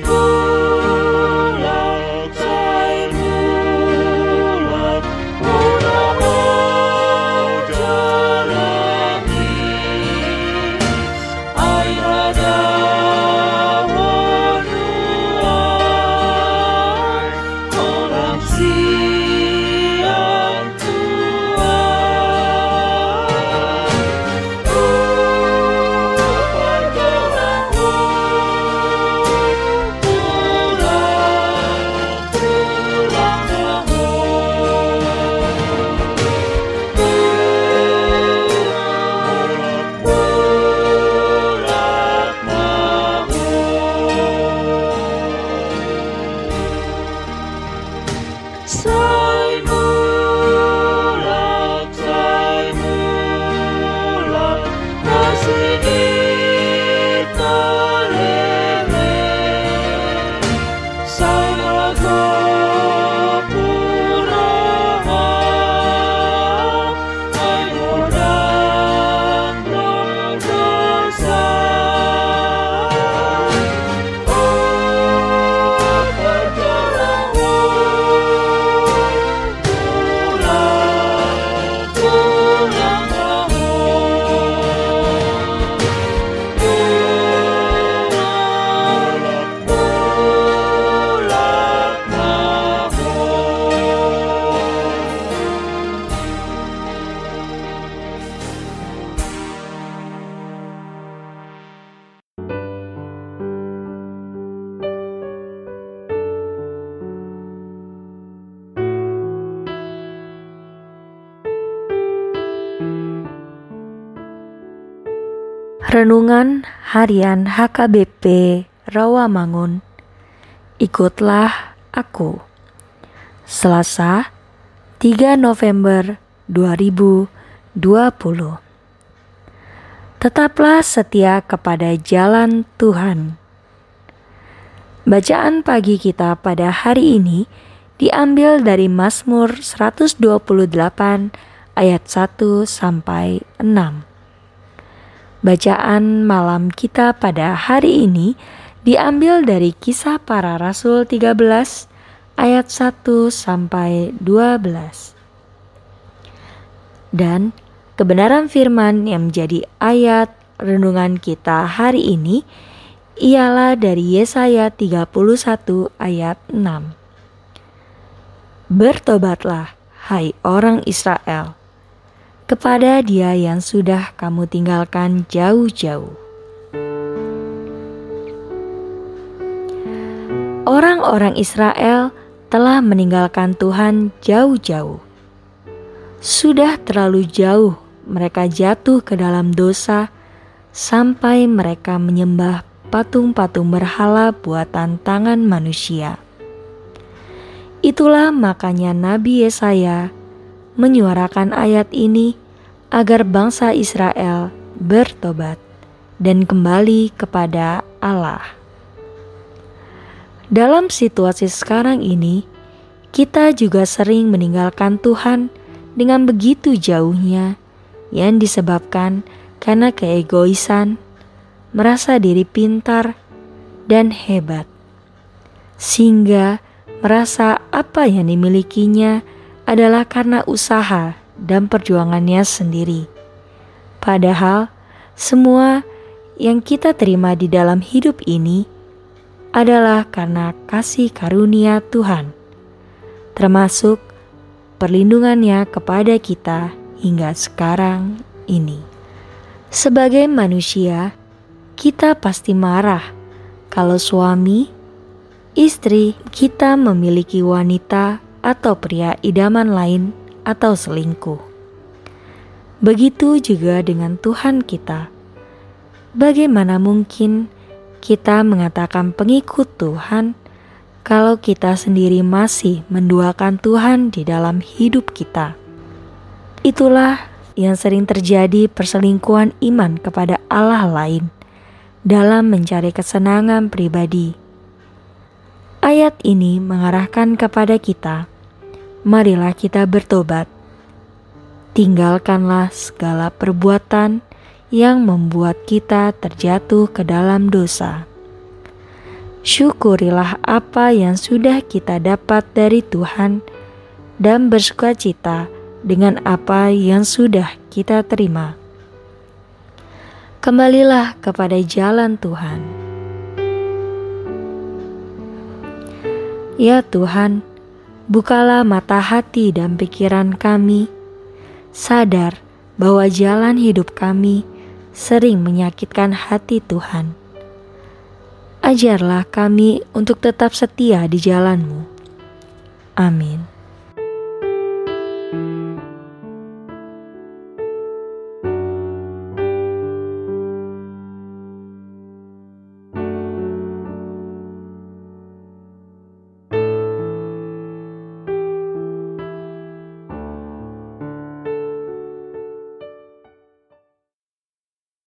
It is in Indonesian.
Bye. Renungan Harian HKBP Rawamangun. Ikutlah aku. Selasa 3 November 2020 Tetaplah setia kepada jalan Tuhan. Bacaan pagi kita pada hari ini diambil dari Mazmur 128 ayat 1 sampai 6. Bacaan malam kita pada hari ini diambil dari Kisah Para Rasul 13 ayat 1 sampai 12. Dan kebenaran firman yang menjadi ayat renungan kita hari ini ialah dari Yesaya 31 ayat 6. Bertobatlah, hai orang Israel, kepada dia yang sudah kamu tinggalkan jauh-jauh. Orang-orang Israel telah meninggalkan Tuhan jauh-jauh. Sudah terlalu jauh mereka jatuh ke dalam dosa sampai mereka menyembah patung-patung berhala buatan tangan manusia. Itulah makanya Nabi Yesaya menyuarakan ayat ini agar bangsa Israel bertobat dan kembali kepada Allah. Dalam situasi sekarang ini, kita juga sering meninggalkan Tuhan dengan begitu jauhnya yang disebabkan karena keegoisan, merasa diri pintar dan hebat, sehingga merasa apa yang dimilikinya adalah karena usaha dan perjuangannya sendiri. Padahal, semua yang kita terima di dalam hidup ini adalah karena kasih karunia Tuhan, termasuk perlindungannya kepada kita hingga sekarang ini. Sebagai manusia, kita pasti marah kalau suami, istri kita memiliki wanita atau pria idaman lain atau selingkuh. Begitu juga dengan Tuhan kita. Bagaimana mungkin kita mengatakan pengikut Tuhan kalau kita sendiri masih menduakan Tuhan di dalam hidup kita? Itulah yang sering terjadi perselingkuhan iman kepada Allah lain dalam mencari kesenangan pribadi. Ayat ini mengarahkan kepada kita, marilah kita bertobat. Tinggalkanlah segala perbuatan yang membuat kita terjatuh ke dalam dosa. Syukurilah apa yang sudah kita dapat dari Tuhan dan bersukacita dengan apa yang sudah kita terima. Kembalilah kepada jalan Tuhan. Ya Tuhan, bukalah mata hati dan pikiran kami, sadar bahwa jalan hidup kami sering menyakitkan hati Tuhan. Ajarlah kami untuk tetap setia di jalan-Mu. Amin.